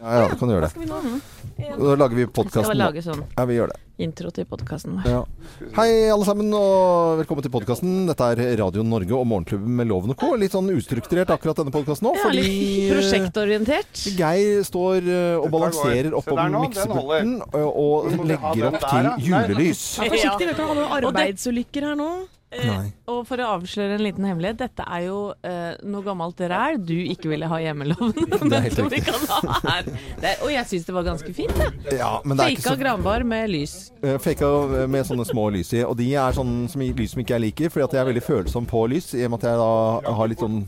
Ja, ja, du kan gjøre det. Skal vi nå? Da lager vi Skal podkasten. lage sånn Ja, vi gjør det. intro til podkasten vår. Ja. Hei, alle sammen, og velkommen til podkasten. Dette er Radio Norge og Morgenklubben med Loven og Co. Litt sånn ustrukturert akkurat denne podkasten nå, Ja, fordi litt prosjektorientert. Geir står eh, og balanserer går. opp Se nå, den miksepulten eh, og Nå må vi ha legger den opp der, til. Nei. julelys. Vær forsiktig, vi kan ha noen arbeidsulykker her nå. Nei. Og for å avsløre en liten hemmelighet, dette er jo eh, noe gammelt ræl du ikke ville ha i hjemmeloven. Det er helt riktig. og jeg syns det var ganske fint, det. Ja, men det er Faka så granbar med lys. uh, Faka med sånne små lys i. Og de er sånn som, lys som ikke jeg liker, fordi at jeg er veldig følsom på lys. I og med at jeg da har litt sånn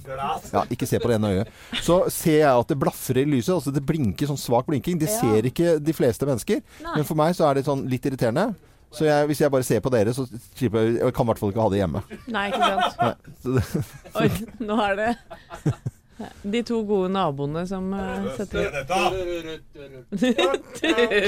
Ja, ikke se på det ene øyet. Så ser jeg at det blafrer i lyset. Altså det blinker sånn svak blinking. Det ser ikke de fleste mennesker. Nei. Men for meg så er det sånn litt irriterende. Så jeg, hvis jeg bare ser på dere, så slipper jeg Jeg kan i hvert fall ikke ha det hjemme. Nei, ikke sant. Nei. Det, Oi, nå er det de to gode naboene som uh, setter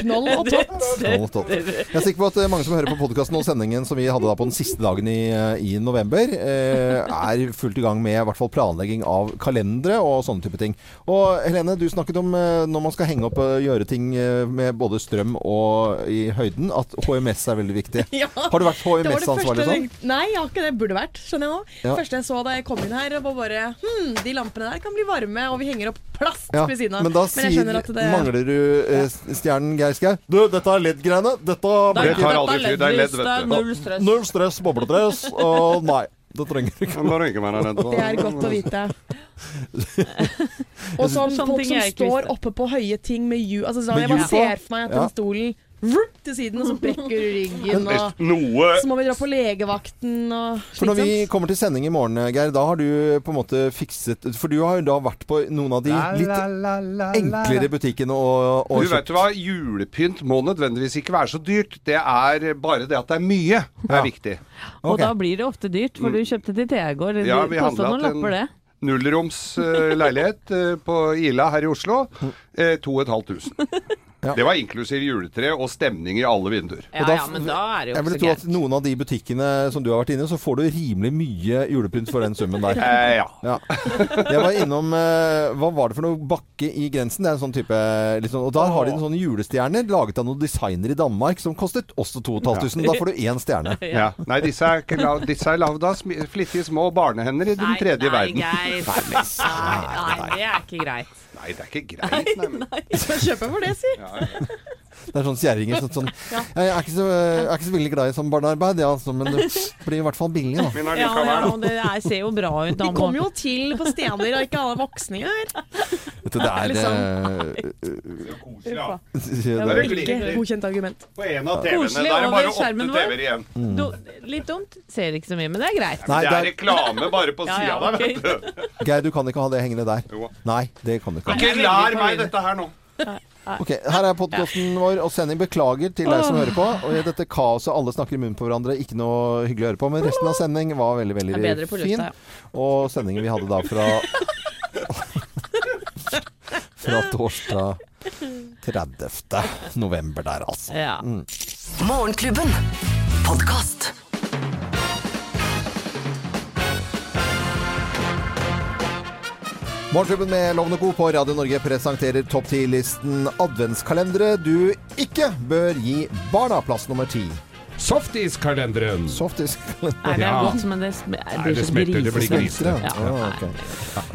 Knoll og tott. Knoll og tott. Jeg er sikker på at eh, mange som hører på podkasten og sendingen som vi hadde da på den siste dagen i, eh, i november, eh, er fullt i gang med i hvert fall planlegging av kalendere og sånne type ting. Og Helene, du snakket om når man skal henge opp og gjøre ting med både strøm og i høyden, at HMS er veldig viktig. Ja. Har du vært HMS-ansvarlig sånn? Nei, jeg har ikke det. Burde vært, skjønner jeg nå. Ja. første jeg så da jeg kom inn her, var bare Hm, de lampene der kan bli varme, og vi henger opp plast Ja, ved siden av. men da jeg sier, at det mangler du eh, stjernen Geir Skau. Du, dette er LED-greiene. Dette Da- Det tar aldri fyr, det er LED-lys, vet du. Null stress. Null stress, bobledress. Og nei, det trenger du ikke. Bare ikke være redd for- Det er godt å vite. og sånn folk som står oppe på høye ting med hjul altså, sånn, Jeg bare ser for meg at Ja. den stolen vrup, til siden, og så brekker du ryggen, og Noe så må vi dra på legevakten og For når vi kommer til sending i morgen, Geir, da har du på en måte fikset For du har jo da vært på noen av de litt enklere butikkene og, og Du vet du hva, julepynt må nødvendigvis ikke være så dyrt. Det er bare det at det er mye, er Ja. viktig. Og da blir det ofte dyrt, for du kjøpte til Thea i går. Ja, vi handlet noen lapper, det. Nullroms eh, leilighet eh, på Ila her i Oslo. Eh, 2500. Ja. Det var inklusiv juletre og stemning i alle vinduer. Ja, da- ja, men da er det jo Jeg vil tro at noen av de butikkene som du har vært inne i, så får du rimelig mye julepynt for den summen der. Eh, ja. Ja. Jeg var innom eh, Hva var det for noe bakke i grensen? Det er en sånn type liksom, sånn, Og der har de en sånne julestjerner laget av noen designer i Danmark som kostet også 2500. Da får du én stjerne. Ja. Nei, disse er, disse er lagd av flittige små barnehender i den Nei, tredje nei, verden. Geir. Nei, nei, det er ikke greit. Nei, det er ikke greit. Nei, nei. Så Skal kjøpe for det, si. Det er sånn kjerringer sånn, sånn Jeg er ikke, så, jeg er ikke så veldig glad i sånn barnearbeid, ja, altså, men det blir i hvert fall billig, da. Ja, ja, og det er, ser jo bra ut. da. De kommer jo til på steder, og ikke alle voksne gjør. Vet du, det er Liksom. Koselig, det var Ikke godkjent argument. På en av TV-ene. Da er det bare åtte. TV-er igjen. Mm. Du, litt dumt. Ser ikke så mye, men det er greit. Nei, Det er reklame bare på Ja, ja, okay. der, vet du. Geir, du kan ikke ha det hengende der. Jo. Nei, det kan du ikke. Ikke lær meg dette her nå. Ok, Her er podkasten vår og sending. Beklager til deg som hører på. Og i dette kaoset, alle snakker i munnen på hverandre. Ikke noe hyggelig å høre på. Men resten av sending var veldig, veldig fin. lufta, ja. Og sendingen vi hadde da fra Fra torsdag 30. november der, altså. Ja. Morgenklubben. Podkast. Morgenklubben med Lovende Co. på Radio Norge presenterer topp 10-listen adventskalendere du ikke bør gi barna. Plass nummer ti. Softis-kalenderen. Softiskalender. Nei, det er Ja. godt, men det, sm- det Nei, det så smelter, det blir grisete. Ja. Ah, ok.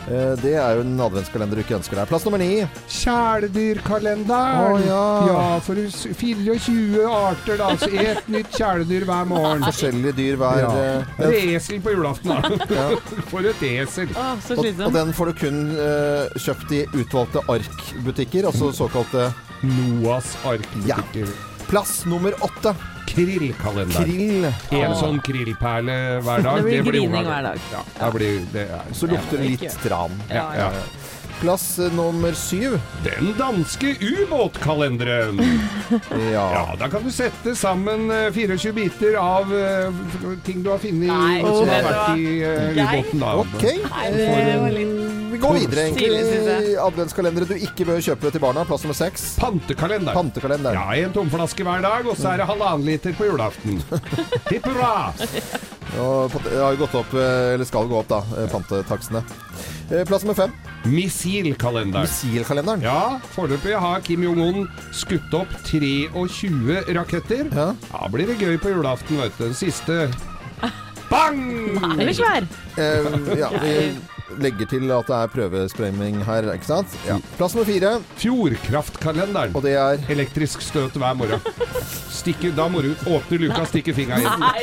Eh, Det er jo en adventskalender du ikke ønsker deg. Plass nummer ni. Kjæledyrkalenderen. Oh, ja. ja, for 24 arter, da. Så et nytt kjæledyr hver morgen. Forskjellige dyr hver Ja. Uh, Resel på julaften, da. For et esel. Å, og, og den får du kun uh, kjøpt i utvalgte arkbutikker, altså såkalte Noas arkbutikker. Plass nummer åtte. Krillkalender. Krill. En sånn krillperle hver dag. Det blir grining hver dag. Ja, da blir det er, Så lukter det litt tran. Ja, ja. Plass eh, nummer syv. Den danske ubåtkalenderen. Ja. Ja, da kan du sette sammen eh, 24 biter av uh, ting du har funnet Nei, som har vært i uh, ubåten. da. Ok. Nei, det var litt Vi går videre, egentlig. Adventskalendere du ikke bør kjøpe til barna. Plass nummer seks. Pantekalender. Pantekalender. Ja, en tomflaske hver dag, og så er det halvannen liter på julaften. Hipp hurra! Og Det har jo gått opp, eh, eller skal gå opp, da, Pantetaksene pantetakstene. Eh, Plass nummer fem. Missilkalenderen. Missilkalenderen. Ja, foreløpig har Kim Jong-un skutt opp 23 raketter. Ja. Da blir det gøy på julaften, vet du. Den siste Bang! Den er svær. Eh, ja, vi legger til at det er prøvesprengning her, ikke sant? Ja. Plass nummer fire, Fjordkraftkalenderen. og det er Elektrisk støt hver morgen. Stikker, da må du åpne luka og stikke fingeren inn. Nei.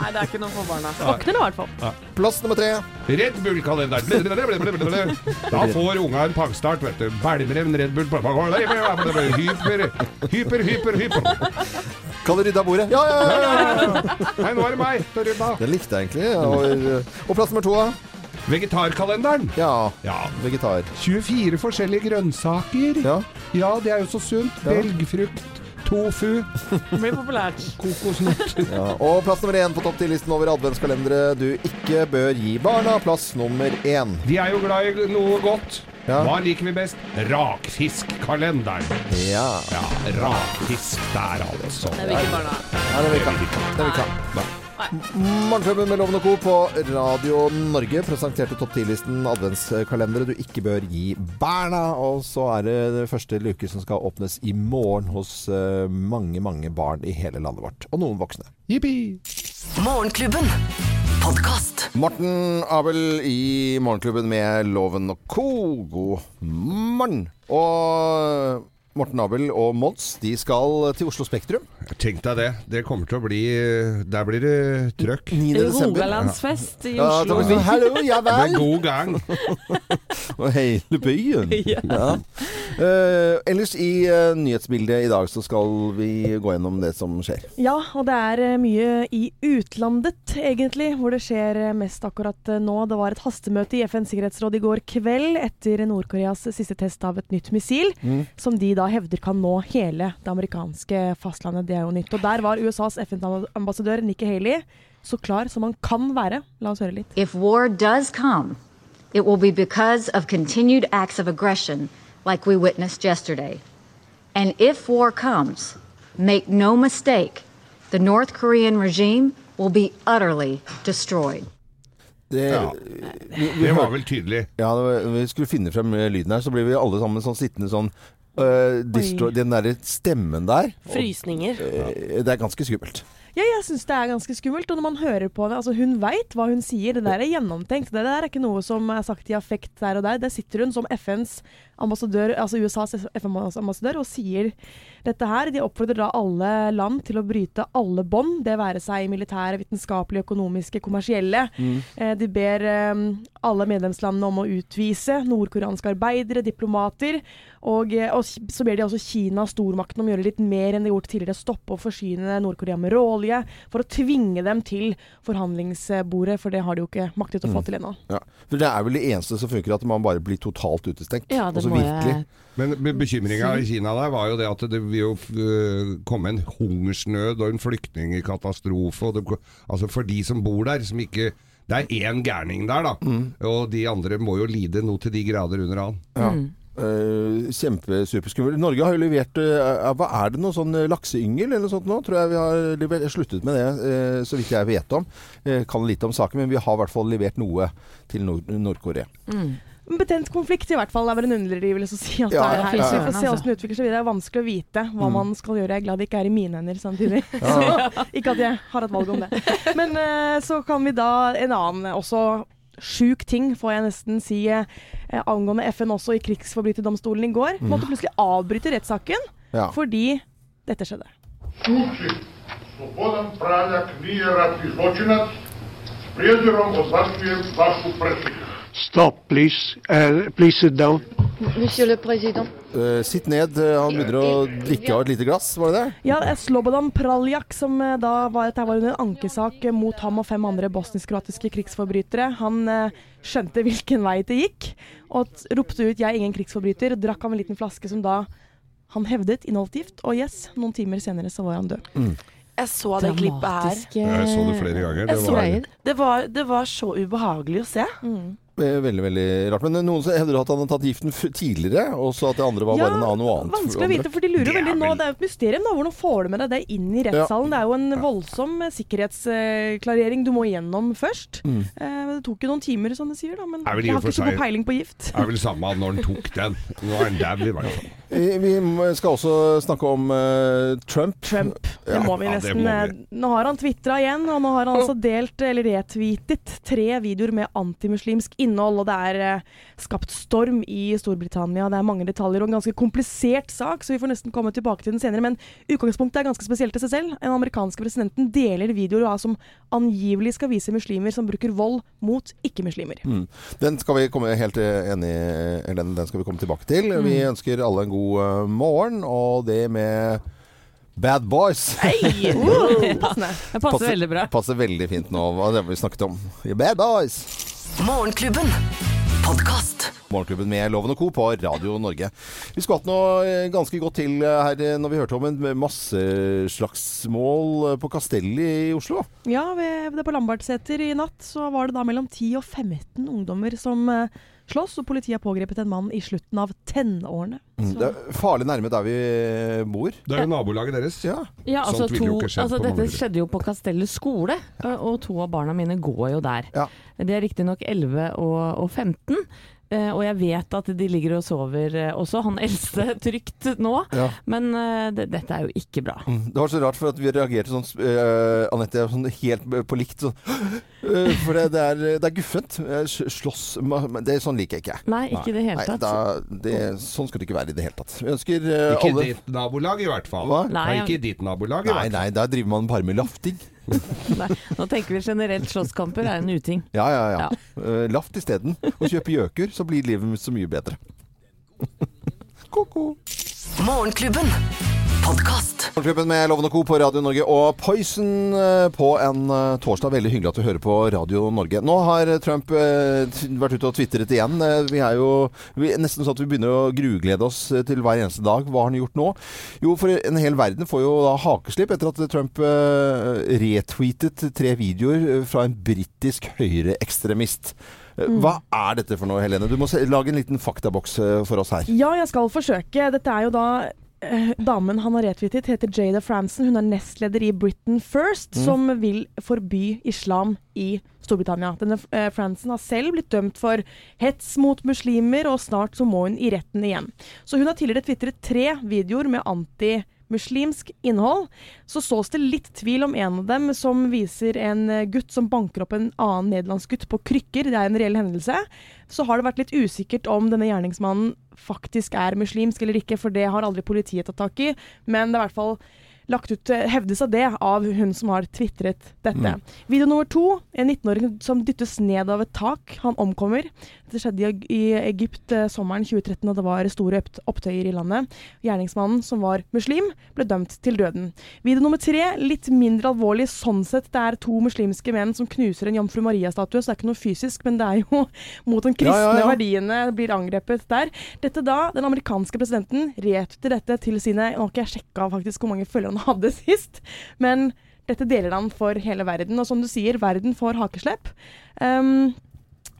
Nei, det er ikke noe for barna. Våkner nå, i hvert fall. plass nummer tre. Red Bull-kalenderen. Da får unga en pangstart, vet du. Bælmer en Red Bull Hyper, hyper, hyper, hyper. Kan du rydde av bordet? Ja, ja, ja! ja. Nei, nå er det meg å rydde likte jeg egentlig. Og, og plass nummer to, da? Vegetarkalenderen. Ja, Ja. vegetar. 24 forskjellige grønnsaker. Ja. Ja, det er jo så sunt. Ja. Belgfrukt, tofu, Mye blir populært. Kokosnøtt. Ja, og plass nummer én på topp ti-listen over adventskalendere du ikke bør gi barna. Plass nummer én. De er jo glad i noe godt. Ja. Hva liker vi best? Rakfiskkalenderen. Ja. Ja, rakfisk der, altså. Det vil ikke barna. ja det vil ikke. Det vil ikke. Morgenklubben med Loven og Co. på Radio Norge presenterte topp 10-listen adventskalendere du ikke bør gi barna. Og så er det det første luke som skal åpnes i morgen hos eh, mange, mange barn i hele landet vårt. Og noen voksne. Jippi! Morgenklubben. Podkast. Morten Abel i Morgenklubben med Loven og Co. God morgen. Og Morten Abel og Mons de skal til Oslo Spektrum Tenk deg det. Det kommer til å bli Der blir det trøkk. 9. Rogalandsfest i Oslo. Ja, sånn, Hallo, ja Det er god gang. Og hele byen. Ja. uh, ellers i uh, nyhetsbildet i dag så skal vi gå gjennom det som skjer. Ja, og det er eh, mye i utlandet, egentlig, hvor det skjer mest akkurat nå. Det var et hastemøte i FNs sikkerhetsråd i går kveld etter Nord-Koreas siste test av et nytt missil, som de da hevder kan nå hele det amerikanske fastlandet. Det er jo nytt. Og der var USAs FN-ambassadør Nikki Haley så klar som han kan være. La oss høre litt. If war does come, it will be because of continued acts of aggression like we witnessed yesterday. And if war comes, make no mistake, the North Korean regime will be utterly destroyed. Det, Ja. Det var vel tydelig. ja, det var- vi skulle finne frem eh, lyden her, så blir vi alle sammen sånn sittende sånn distro, Den derre stemmen der, Frysninger. eh, det er ganske skummelt. Ja, jeg syns det er ganske skummelt. Og når man hører på det Altså, hun veit hva hun sier. Det der er gjennomtenkt. Det der er ikke noe som er sagt i affekt der og der. Der sitter hun som FNs ambassadør, altså USAs FN-ambassadør, og sier dette her. De oppfordrer da alle land til å bryte alle bånd, det være seg militære, vitenskapelige, økonomiske, kommersielle. Eh, de ber eh, alle medlemslandene om å utvise nordkoreanske arbeidere, diplomater. Og, eh, og så ber de også Kina, stormakten, om å gjøre litt mer enn de gjort tidligere. Stoppe å forsyne Nord-Korea med råolje, for å tvinge dem til forhandlingsbordet. For det har de jo ikke maktet å få til ennå. Ja. For det er vel det eneste som funker, at man bare blir totalt utestengt. Ja, det altså virkelig. jeg Men be- bekymringa i Kina der var jo det at det vil jo øh, komme en hungersnød og en flyktningkatastrofe. Det, altså for de som bor der, som ikke Det er én gærning der, da. Og de andre må jo lide noe til de grader under han. Ja. Uh, Kjempesuperskummelt. Norge har jo levert uh, Hva er det noe sånn eh, lakseyngel eller noe sånt nå? Tror jeg vi har levert, sluttet med det, uh, så vidt jeg vet om. Uh, kan litt om saken, men vi har i hvert fall levert noe til Nord- Nord-Korea En betent konflikt i hvert fall er vel en underdrivelse å si at Ja, det er her. ja, Så vi ja. får se hvordan det utvikler seg videre. Det er vanskelig å vite hva Mm. man skal gjøre. Jeg er glad det ikke er i mine hender samtidig. Så, ikke at jeg har et valg om det. Men eh, så kan vi da en annen også Sjuk ting, får jeg nesten si, eh, angående FN også i krigsforbryterdomstolen i går. Måtte plutselig avbryte rettssaken Ja. fordi dette skjedde. Случай свободен Stop, please. Uh, please sit down. Monsieur le Président. Uh, sitt ned. Eh, han begynner å drikke av et lite glass, var det det? Ja, Slobodan Praljak, som da var, var under en ankesak mot ham og fem andre bosnisk-kroatiske krigsforbrytere, han uh, skjønte hvilken vei det gikk, og ropte ut 'jeg er ingen krigsforbryter', og drakk av en liten flaske som da han hevdet inneholdt gift, og yes, noen timer senere så var han død. Mm. Jeg så det klippet her. Ja, Jeg så det flere ganger. Det, var, det var, det var så ubehagelig å se. Mm. Eh, Veldig, veldig rart. Men noen som hevder at han har tatt giften tidligere, og så at det andre var Ja, bare en annen noe annet. Vanskelig å vite, for de lurer Det er veldig nå. Det er jo et mysterium. da, Hvordan får du med deg det inn i rettssalen? Det er jo en voldsom eh, sikkerhetsklarering du må gjennom først. Mm. Eh, det tok jo noen timer, som de sier, da, men jeg har ikke så god peiling på gift. Det er vel samme når han tok den. Nå er han dau, i hvert fall. Eh, Vi skal også snakke om uh, Trump. Trump. Det må vi ja, nesten. må eh, vi. Nå har han tvitra igjen, og nå har han altså delt eller retweetet tre videoer med antimuslimsk innhold. Og det er uh, skapt storm i Storbritannia. Det er mange detaljer og en ganske komplisert sak, så vi får nesten komme tilbake til den senere. Men utgangspunktet er ganske spesielt i seg selv. Den amerikanske presidenten deler videoer som angivelig skal vise muslimer som bruker vold mot ikke-muslimer. Mm. Den skal vi komme helt eh, enig i, Helene. Den skal vi komme tilbake til. Mm. Vi ønsker alle en god eh, morgen, og det med Bad Boys. Hei! Uh. Det passer veldig bra. Passer veldig fint nå. Hva det vi snakket om? Bad Boys. Morgenklubben. Podcast. Morgenklubben med Loven og Co. på Radio Norge. Vi skulle hatt noe eh, ganske godt til eh, her eh, når vi hørte om en masseslagsmål på Kastelli i Oslo. Ja, ved, det på Lambertseter i natt så var det da mellom 10 og 15 ungdommer som slåss, og politiet har pågrepet en mann i slutten av tenårene. Mm. Det er farlig nærme der vi bor. Det er jo nabolaget deres. Ja. Ja, altså, to, altså Dette skjedde jo på Kastellet skole, og og to av barna mine går jo der. Ja. De er riktignok 11 og, og 15. eh, Og jeg vet at de ligger og sover eh, også, han eldste trygt nå. Ja. Men eh, det, dette er jo ikke bra. Mm. Det var så rart, for at vi reagerte sånn uh, Anette, sånn helt på likt. Sånn, uh, for det, det, er, det er guffent. Slåss det er det, Sånn liker jeg ikke. Nei, ikke i det hele Nei, tatt. da, det, sånn skal det ikke være i det hele tatt. Vi ønsker uh, Ikke alle ditt nabolag, i hvert fall. Hva? Nei, Nei, ikke i ditt nabolag, i Nei, hvert fall. nei, der driver man bare med lafting. Nei, nå tenker vi generelt slåsskamper er en uting. Ja, ja, ja. Eh, laft isteden. Og kjøpe gjøker, så blir livet så mye bedre. Ko-ko. Morgenklubben. Podkast. Morgenklubben med Loven og Co. på Radio Norge og Poison eh, på en eh, torsdag. Veldig hyggelig at du hører på Radio Norge. Nå har Trump eh, vært ute og tvitret igjen. Vi er jo vi, er nesten sånn at vi begynner å gruglede oss til hver eneste dag. Hva har han gjort nå? Jo, for en hel verden får jo da hakeslipp etter at Trump retweetet tre videoer fra en britisk høyreekstremist. Eh, Hva er dette for noe, Helene? Du må lage en liten faktaboks for oss her. Ja, jeg skal forsøke. Dette er jo da Damen han har retweetet, heter Jada Franson. Hun er nestleder i Britain First, Mm. som vil forby islam i Storbritannia. Denne eh, Franson har selv blitt dømt for hets mot muslimer, og snart så må hun i retten igjen. Så hun har tidligere tvitret tre videoer med antimuslimsk innhold. Så sås det litt tvil om en av dem, som viser en eh, gutt som banker opp en annen nederlandsgutt på krykker. Det er en reell hendelse. Så har det vært litt usikkert om denne gjerningsmannen faktisk er muslimsk eller ikke, for det har aldri politiet tatt tak i. Men det er i hvert fall lagt ut, eh, hevdes av det av hun som har tvitret dette. Video nummer to, en 19-åring som dyttes ned av et tak. Han omkommer. Dette skjedde i, Egypt eh, sommeren 2013, og det var store opptøyer i landet. Gjerningsmannen, som var muslim, ble dømt til døden. Video nummer tre, litt mindre alvorlig sånn sett. Det er to muslimske menn som knuser en Jomfru Maria-statue, så det er ikke noe fysisk, men det er jo mot den kristne Ja, ja, ja. verdiene blir angrepet der. Dette da, den amerikanske presidenten retweeter dette til sine Nå har ikke jeg sjekka faktisk hvor mange følgere han hadde sist, men dette deler han for hele verden. Og som du sier, verden får hakeslepp. Um,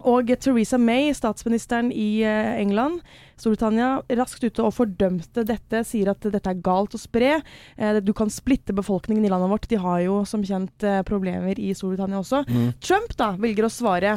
og Theresa May, statsministeren i eh, England, Storbritannia, raskt ute og fordømte dette. Sier at dette er galt å spre. Eh, du kan splitte befolkningen i landet vårt. De har jo som kjent eh, problemer i Storbritannia også. Trump da velger å svare.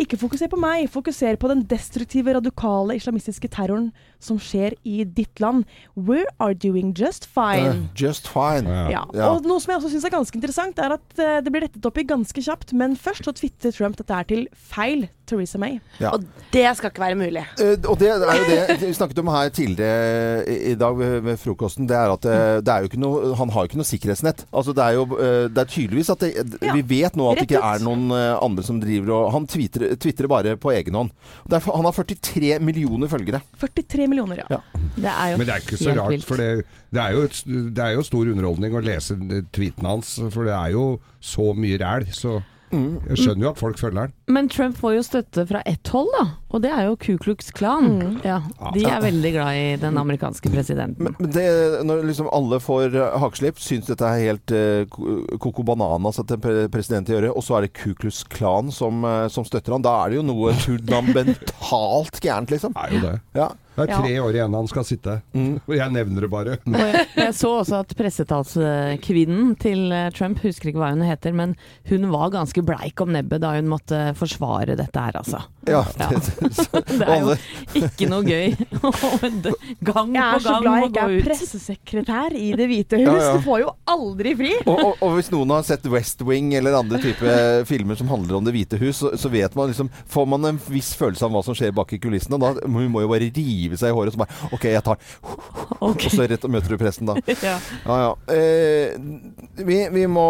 Ikke fokuser på meg, fokuser på den destruktive, radikale islamistiske terroren som skjer i ditt land. We are doing just fine. Uh, just fine. Ja. Ja. Og noe som jeg også syns er ganske interessant, er at uh, det blir rettet opp i ganske kjapt. Men først så tvitrer Trump dette er til feil Theresa May. Ja. Og det skal ikke være mulig. Uh, og det er jo det vi snakket om her tidligere i, i dag ved, ved frokosten. Det er at eh, det er jo ikke noe, han har jo ikke noe sikkerhetsnett. Altså det er jo eh, det er tydeligvis at det, Ja, vi vet nå at det ikke er noen eh, andre som driver og Han twitrer, twitrer bare på egen hånd. Det er, han har 43 millioner følgere. 43 millioner, ja. Ja. Det er jo Men det er ikke så rart, vilt. for det, det, er jo et, det er jo stor underholdning å lese tweeten hans. For det er jo så mye ræl. Så Jeg skjønner jo at folk følger den. Men Trump får jo støtte fra ett hold, da. Og det er jo Ku Klux Klan. Ja, de er veldig glad i den amerikanske presidenten. Men det, når liksom alle får eh, hakeslipp, syns dette er helt uh, koko bananas at en president gjør det, og så er det Ku Klux Klan som, eh, som støtter han, da er det jo noe fundamentalt gærent, liksom. Det er jo det. Ja. Det er tre år igjen han skal sitte. Og jeg nevner det bare. Og jeg, jeg så også at pressetalskvinnen til eh, Trump, husker ikke hva hun heter, men hun var ganske bleik om nebbet da hun måtte forsvare dette her, altså. Ja, Ja. det, Det er jo ikke noe gøy. gang Jeg er så glad jeg ikke er ut. pressesekretær i Det hvite hus. Ja, ja. Du får jo aldri fri. og, og, og hvis noen har sett West Wing eller andre type filmer som handler om Det hvite hus, så, så vet man liksom Får man en viss følelse av hva som skjer bak i kulissene. Da hun må jo bare rive seg i håret og så bare OK, jeg tar Og så rett og møter du pressen, da. Ja. Ja, ja. Eh, vi, vi må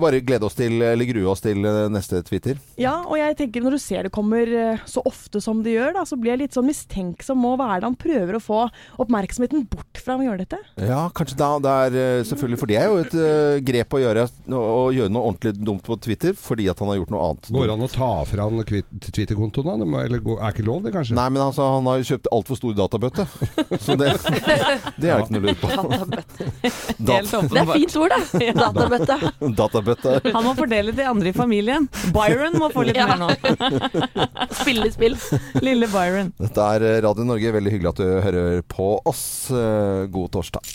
bare glede oss til, eller grue oss til eh, neste Twitter. Ja, og jeg tenker når du ser det kommer eh, så ofte som det gjør, da, så blir jeg litt sånn mistenksom. Og hva er det han prøver å få oppmerksomheten bort fra å gjøre dette? Ja, kanskje da det er eh, selvfølgelig For det er jo et uh, grep å gjøre, å gjøre noe ordentlig dumt på Twitter fordi at han har gjort noe annet. Går det an å ta fra han Twitter-kontoen? da? Eller gå- er ikke lov, det kanskje? Nei, men altså, han har jo kjøpt altfor stor databøtte. Så det, det er det ikke noe lurt på. Helt Det er fint ord, da. Ja. Databøtte. Databøtte. Han må fordele til andre i familien. Byron må få litt mer nå. Spille spill. Lille Byron. Dette er eh, Radio Norge. Veldig hyggelig at du hører på oss. Eh, God torsdag.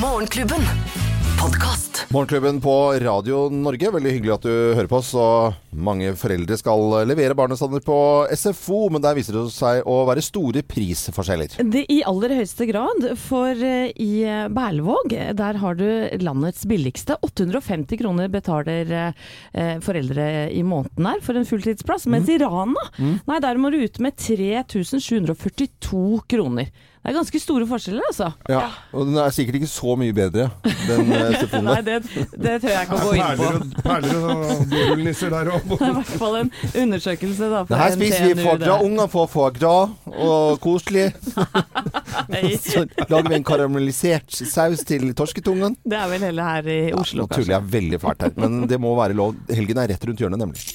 Morgenklubben. Podkast. Morgenklubben på Radio Norge. Veldig hyggelig at du hører på oss. Og mange foreldre skal levere barna sine på SFO, men der viser det seg å være store prisforskjeller. Det I aller høyeste grad, for eh, i eh, Berlevåg, der har du landets billigste. 850 kroner betaler eh, foreldre i måneden her for en fulltidsplass. Mens i Rana, nei, der må du ut med 3742 kroner. Det er ganske store forskjeller, altså. Ja, Og den er sikkert ikke så mye bedre, den eh, SFO-en Nei, det, det tør jeg ikke å gå inn på. Perler og, perler og der òg. Det er i hvert fall en undersøkelse da, fra Her spiser vi foie gras. Unger får foie gras, og koselig. Så lager vi en karamellisert saus til torsketungen. Det er vel heller her i Oslo, Nå tuller jeg veldig fælt her, men det må være lov. Helgen er rett rundt hjørnet, nemlig.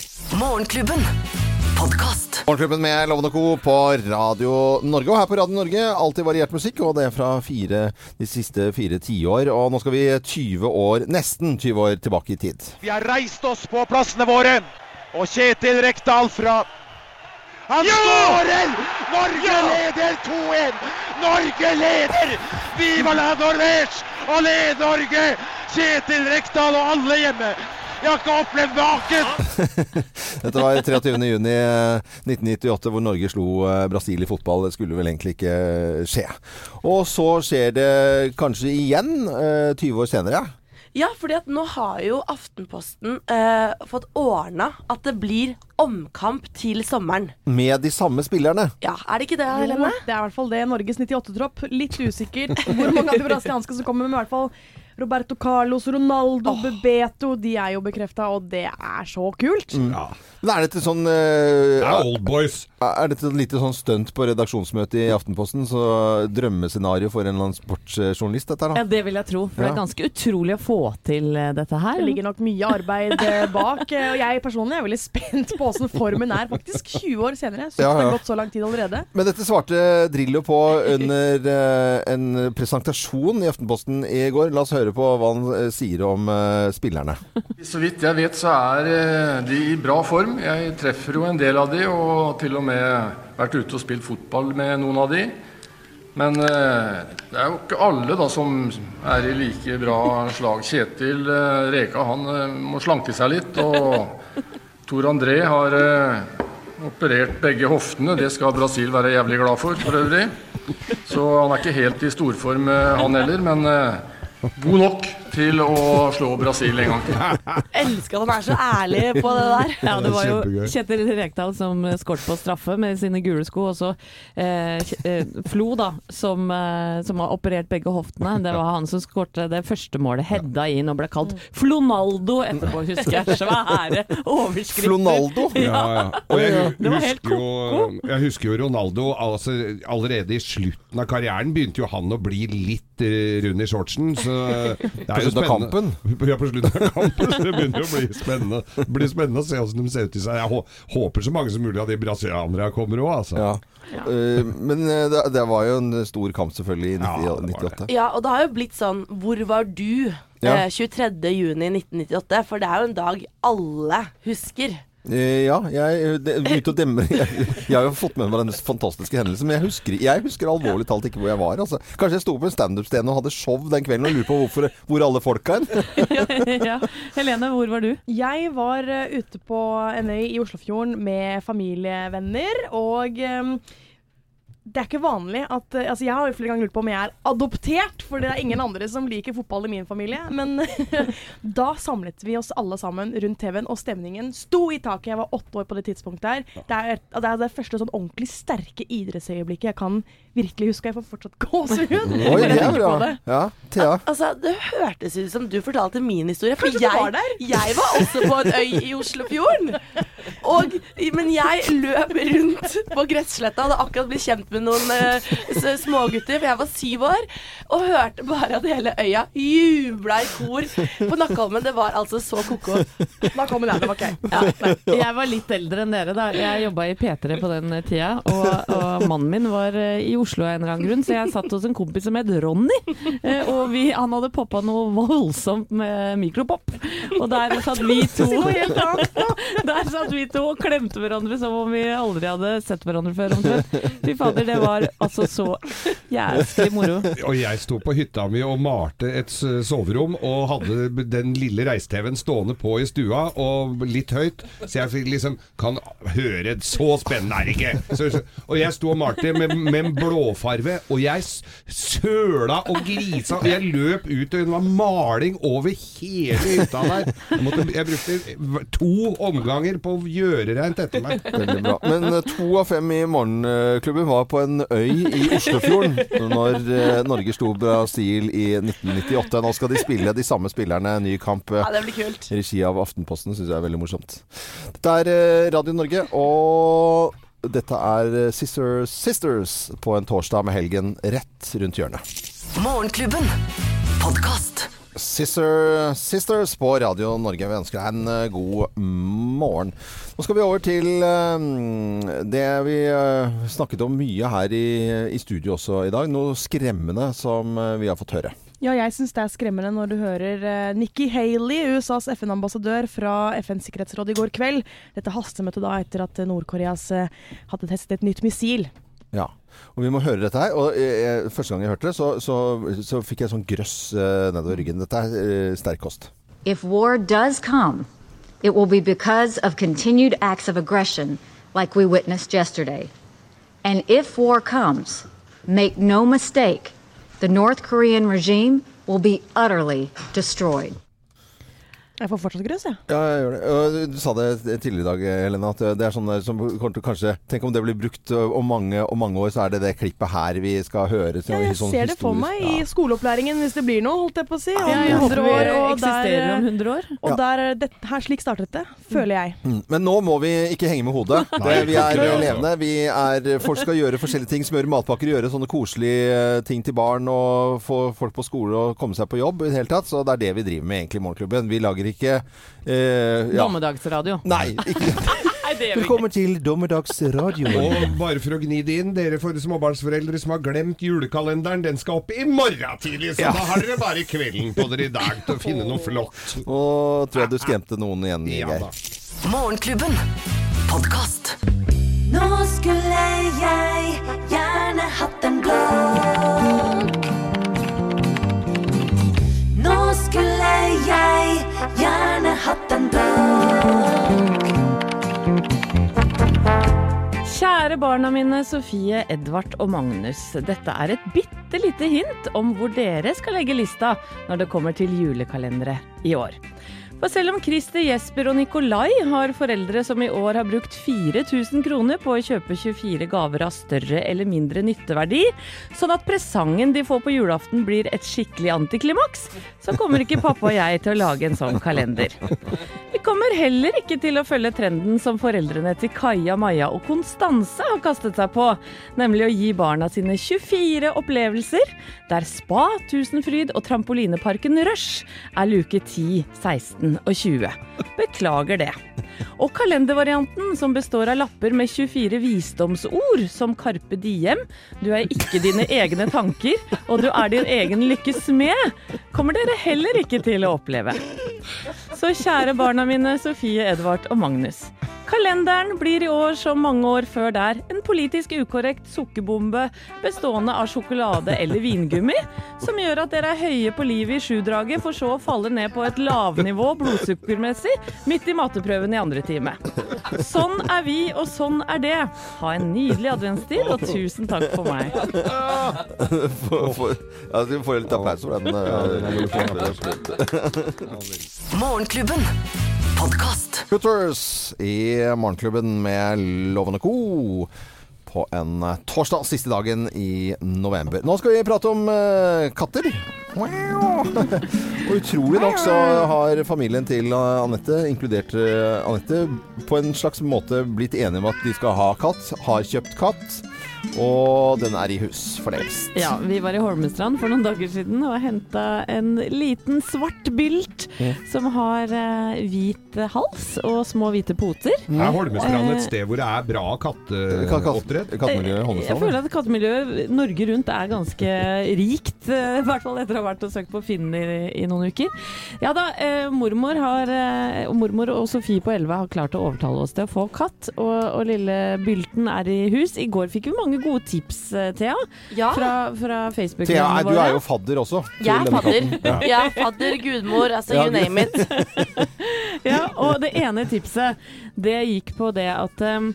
Morgenklubben. Podkast. Morgenklubben med Lovende Co. på Radio Norge. Og her på Radio Norge alltid variert musikk, og det er fra fire, de siste fire tiår. Og nå skal vi 20 år, nesten 20 år tilbake i tid. Vi har reist oss på plassene våre. Og Kjetil Rekdal fra Han skårer! Norge leder 2-1! Norge leder! Viva la Norvège! Og led Norge! Kjetil Rekdal og alle hjemme. Jeg har ikke opplevd maken! Dette var 23. juni eh, 1998, hvor Norge slo eh, Brasil i fotball. Det skulle vel egentlig ikke eh, skje. Og så skjer det kanskje igjen, eh, 20 år senere. Ja, fordi at nå har jo Aftenposten eh, fått ordna at det blir omkamp til sommeren. Med de samme spillerne. Ja, er det ikke det, Helene? det er i hvert fall det. Norges 98-tropp. Litt usikkert hvor mange av de brasilianske som kommer, men i hvert fall Roberto Carlos, Ronaldo, Bebeto. De er jo bekrefta, og det er så kult. Mm. Men er dette sånn uh, Det er old boys. Er dette et lite sånn stunt på redaksjonsmøtet i Aftenposten? Så drømmescenario for en eller annen sportsjournalist, dette her, Ja, det vil jeg tro. For det er ganske utrolig å få til eh, dette her. Det ligger nok mye arbeid eh, bak. Og jeg personlig er veldig spent på åssen formen er faktisk 20 år senere. Så Ja, det har gått så lang tid allerede. Men dette svarte Drillo på under uh, en presentasjon i Aftenposten i går. La oss høre på hva han eh, sier om eh, spillerne. Så vidt jeg vet så er eh, de i bra form. Jeg treffer jo en del av de, og til og med vært ute og spilt fotball med noen av de. Men det er jo ikke alle da som er i like bra slag. Kjetil Reka han må slanke seg litt, og Tor André har operert begge hoftene. Det skal Brasil være jævlig glad for, for øvrig. Så han er ikke helt i storform, han heller, men eh, god nok til å slå Brasil en gang til. Elsker at han er så ærlig på det der. Ja, det var jo Kjetil Rekdal som skåret på straffe med sine gule sko, og så eh, eh, Flo, da, som, eh, som har operert begge hoftene. Det var han som skårte det første målet, hedda inn og ble kalt Flonaldo etterpå, husker jeg. Svære overskrifter. Flonaldo? Ja, ja. Og jeg, Det var helt ko-ko. jeg husker jo Ronaldo altså, Allerede i slutten av karrieren begynte jo han å bli litt eh, rund i shortsen. Så det er slutten av kampen? Ja, på slutten av kampen. Så det begynner jo å bli spennende, Det blir spennende å se hvordan de ser ut i seg. Jeg håper så mange som mulig av de brasilianerne kommer òg, altså. Ja. Eh, men eh, det, det var jo en stor kamp, selvfølgelig, i 90, 98. Ja, og det har jo blitt sånn Hvor var du Ja. eh, 23. juni 1998? For det er jo en dag alle husker. Eh, Ja, jeg det begynte å demre. Jeg, jeg har jo fått med meg denne fantastiske hendelsen, men jeg husker, jeg husker alvorlig talt ikke hvor jeg var. Altså. Kanskje jeg sto på en standup-scene og hadde show den kvelden og lurer på hvorfor, hvor alle folka er. ja. Helene, hvor var du? Jeg var eh, ute på en øy i Oslofjorden med familievenner, og ehm, det er ikke vanlig at eh, Altså, jeg har jo flere ganger lurt på om jeg er adoptert, for det er ingen andre som liker fotball i min familie. Men da samlet vi oss alle sammen rundt TV-en, og stemningen sto i taket. Jeg var åtte år på det tidspunktet her. Det er, det er det første sånn ordentlig sterke idrettsøyeblikket jeg kan virkelig huske. Jeg får fortsatt gåsehud Oi, det er bra. Ja, Thea. Altså, Det hørtes ut som du fortalte min historie. For Kanskje du jeg, var der? jeg var også på en øy i Oslofjorden. Og, men jeg løp rundt på gressletta, hadde akkurat blitt kjent med noen eh, smågutter, for jeg var syv år, og hørte bare at hele øya jubla i kor på Nakkeholmen. Det var altså så ko-ko. Nakkeholmen er det, OK. Ja, jeg var litt eldre enn dere da. Jeg jobba i P3 på den tida, og, og mannen min var eh, i Oslo av en eller annen grunn, så jeg satt hos en kompis som het Ronny. Eh, Og vi, han hadde poppa noe voldsomt med mikropop. Og der satt vi to Der satt vi to og klemte hverandre som om vi aldri hadde sett hverandre før, omtrent. Fy fader, det var altså så jævlig moro. Og jeg sto på hytta mi og malte et soverom, og hadde den lille reis-TV-en stående på i stua, og litt høyt, så jeg fikk liksom Kan høre Så spennende er det ikke! Så, og jeg sto og malte med, med blåfarve, og jeg søla og grisa, og jeg løp ut, og det var maling over hele hytta der. Jeg, måtte, jeg brukte to omganger på gjøre rent etter meg. Veldig bra. Men eh, to av fem i Morgenklubben var på en øy i Oslofjorden når eh, Norge slo Brasil i 1998. Nå skal de spille de samme spillerne en ny kamp. eh, Ja, det blir kult. Regi av Aftenposten syns jeg er veldig morsomt. Dette er Radio Norge, og dette er Sisters Sisters på en torsdag med helgen rett rundt hjørnet. Morgenklubben. Podkast. Sister, Sisters på Radio Norge. Vi ønsker deg en eh, god morgen. Nå skal vi over til eh, det vi eh, snakket om mye her i, i studio også i dag. Noe skremmende som vi har fått høre. Ja, jeg syns det er skremmende når du hører eh, Nikki Haley, USAs FN-ambassadør fra FNs sikkerhetsråd i går kveld. Dette hastemøtet da etter at Nord-Koreas eh, hadde testet et nytt missil. Ja. Og vi må høre dette her. Og jeg, første gang jeg hørte det, så, så, så fikk jeg sånn grøss uh, nedover ryggen. Dette er uh, sterk kost. If war does come, it will be because of continued acts of aggression like we witnessed yesterday. And if war comes, make no mistake, the North Korean regime will be utterly destroyed. Jeg får fortsatt grøss, jeg. Ja, jeg gjør det. Du sa det tidligere i dag, Helena, at det er sånn som kommer til kanskje Tenk om det blir brukt om mange, om mange år, så er det det klippet her vi skal høre. Ja, jeg sånn ser det for meg meg i skoleopplæringen, hvis det blir noe, holdt jeg på å si. Om Ja, jeg 100 håper vi år. Og eksisterer der, om 100 år. Og der, det, her, slik startet det, føler jeg. Mm. Men nå må vi ikke henge med hodet. Det, vi er levende. Vi er, folk skal gjøre forskjellige ting. Smøre matpakker, gjøre sånne koselige eh, ting til barn og få folk på skole og komme seg på jobb i det hele tatt. Så det er det vi driver med egentlig i Morgenklubben. Vi lager ikke eh, ja. Dommedagsradio. Nei, ikke. Velkommen til Dommedagsradio. Og bare for å gni det inn, dere for småbarnsforeldre som har glemt julekalenderen, den skal opp i morgen tidlig, så Ja. da har dere bare kvelden på dere i dag til å finne noe flott. Og tror jeg du skremte noen igjen, Geir. Ja, Morgenklubben. Podkast. Nå skulle jeg gjerne hatt en blå. Jeg gjerne hatt en dag. Kjære barna mine Sofie, Edvard og Magnus. Dette er et bitte lite hint om hvor dere skal legge lista når det kommer til julekalendere i år. For selv om Christer, Jesper og Nikolai har foreldre som i år har brukt 4000 kroner på å kjøpe 24 gaver av større eller mindre nytteverdi, sånn at presangen de får på julaften blir et skikkelig antiklimaks, så kommer ikke pappa og jeg til å lage en sånn kalender. Vi kommer heller ikke til å følge trenden som foreldrene til Kaja, Maja og Konstanse har kastet seg på, nemlig å gi barna sine 24 opplevelser, der Spa, Tusenfryd og trampolineparken Rush er luke 10, 16 og 20. Beklager det. Og kalendervarianten, som består av lapper med 24 visdomsord, som Carpe Diem, du er ikke dine egne tanker, og du er din egen lykkes smed, kommer dere heller ikke til å oppleve. Så kjære barna mine, Sofie, Edvard og Magnus. Kalenderen blir i år, som mange år før der, en politisk ukorrekt sukkerbombe bestående av sjokolade eller vingummi, som gjør at dere er høye på livet i sjudraget, for så å falle ned på et lavnivå blodsukkermessig midt i matteprøven i andre time. Sånn er vi, og sånn er det. Ha en nydelig adventstid, og tusen takk for meg. for, for, ja, vi får litt applaus for den. eh, Morgenklubben. Podkast. Hooters i Morgenklubben med Lovende Co. På en torsdag, siste dagen i november. Nå skal vi prate om uh, katter. Og utrolig nok så har familien til eh, Anette, inkludert eh, Anette, på en slags måte blitt enige om at de skal ha katt. Har kjøpt katt. Og den er i hus for lengst. Ja, vi var i Holmestrand for noen dager siden og henta en liten svart bylt Mm. som har eh, hvit hals og små hvite poter. Er Holmestrand et Eh, sted hvor det er bra katteoppdrett? Jeg føler at kattemiljøet Norge rundt er ganske rikt, eh, i hvert fall etter å ha vært og søkt på Finn i, i noen uker. Ja da, eh, mormor, har, eh, mormor og Sofie på 11 har klart å overtale oss til å få katt, og, og lille Bylten er i hus. I går fikk vi mange gode tips, eh, Thea, Ja. fra, fra Facebook. Thea, du er jo fadder også. Jeg er fadder. Ja. Ja. Jeg er fadder, gudmor, altså Ja, you name it. ja, og det ene tipset, det gikk på det at um,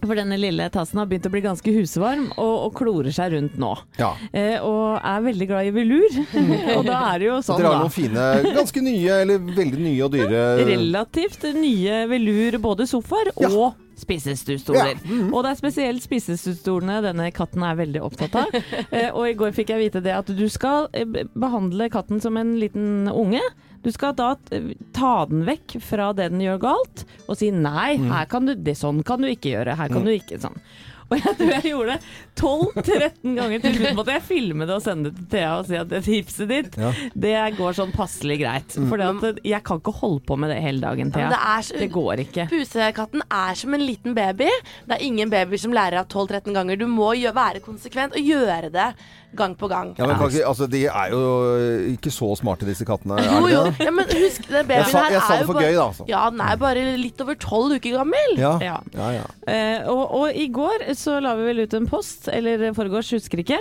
for denne lille tassen har begynt å bli ganske husvarm og, og klorer seg rundt nå. Ja. Eh, og er veldig glad i velur. og da er det jo sånn, da. Dere har noen fine, ganske nye, eller veldig nye og dyre Relativt nye velur, både sofaer og spisestuestoler. Og det er spesielt spisestuestolene denne katten er veldig opptatt av. Eh, og i går fikk jeg vite det at du skal eh, behandle katten som en liten unge. Du skal da ta den vekk fra det den gjør galt, og si nei, Mm. her kan du, det, sånn kan du ikke gjøre, her kan Mm. du ikke sånn. Og jeg tror jeg gjorde det 12-13 ganger. Til slutt måtte jeg filme det og sende det til Thea og si at det tipset ditt, Ja. det går sånn passelig greit. Mm. For jeg kan ikke holde på med det hele dagen, Thea. Ja, det, er så, det går ikke. Pusekatten er som en liten baby. Det er ingen babyer som lærer av 12-13 ganger. Du må gjøre, være konsekvent og gjøre det gang på gang. Ja, men kan ikke, altså, De er jo ikke så smarte, disse kattene. er Jo, jo. det? Ja, men husk, den babyen Jeg sa- her jeg sa er det for bare, gøy, da, altså. Ja, den er bare litt over tolv uker gammel. Ja. Ja. Ja, ja. Eh, og, og i går så la vi vel ut en post, eller foregårs, husker ikke,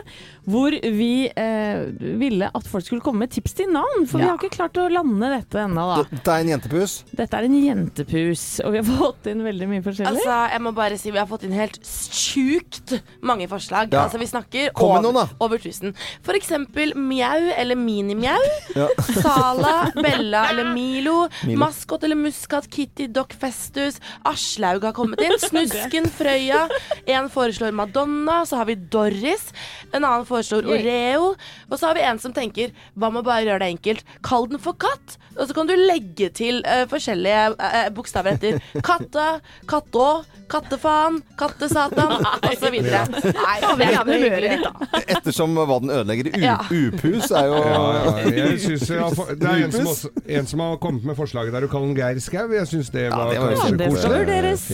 hvor vi eh, ville at folk skulle komme med tips til navn. For vi har ikke klart å lande dette ennå, da. Dette er en jentepus. Dette er en jentepus, og vi har fått inn veldig mye forskjellig. Altså, jeg må bare si Vi har fått inn helt sjukt mange forslag. Ja. Altså, Vi snakker Kom over, noen, over 1000. For eksempel Mjau eller Mini-Mjau. Ja. Sala, Bella eller Milo. Milo. Maskot eller Muskat, Kitty, Doc Festus. Aslaug har kommet inn. Snusken, Frøya. En foreslår Madonna. Så har vi Doris. En annen foreslår Oreo. Og så har vi en som tenker hva med å bare gjøre det enkelt? Kall den for katt. Og så kan du legge til uh, forskjellige uh, bokstaver etter. Katta, kattå, kattefaen, kattesatan osv. Nei, Får vi gjerne humøret ditt, da. Ettersom hva den ødelegger. U Ja. Upus er jo Ja, ja, jeg synes jeg har det er en som, også, en som har kommet med forslaget der du kaller den Geir Skau. Jeg syns det var, det var koselig. vurderes.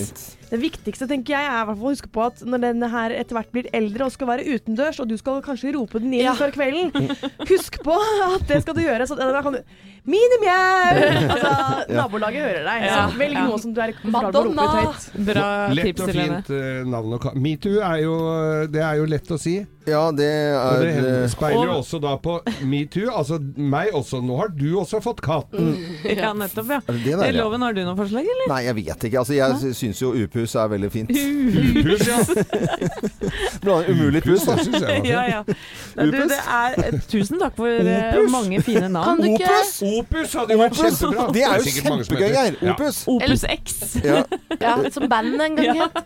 Det viktigste tenker jeg er å huske på at når den her etter hvert blir eldre og skal være utendørs, og du skal kanskje rope den inn Ja. før kvelden, husk på at det skal du gjøre. Så da kan du Mini-mjau! Altså, nabolaget hører deg. Ja. Så velg Ja. noe som du er komfortabel med å rope ut Madonna. høyt. Bra Lett tips, og Helene. fint eh, navn. å kalle Metoo er jo Det er jo lett å si. Ja, det er Og det er speiler jo Og- også da på metoo. Altså meg også. Nå har du også fått katten. Ja, nettopp, ja. Er det det der, ja? Loven, har du noe forslag, eller? Nei, jeg vet ikke. Altså, jeg syns jo upus er veldig fint. Upus, ja. Bra, umulig pus, da. syns jeg. Ja, ja. Du, det er, eh, tusen takk for eh, Opus? mange fine navn. Kan du ikke Opus? Opus hadde jo vært Opus. kjempebra. Det er jo sikkert mange som kjempegøy, heter- Geir. Ja. Opus. Opus X. Ja. Ja, som band en gang het.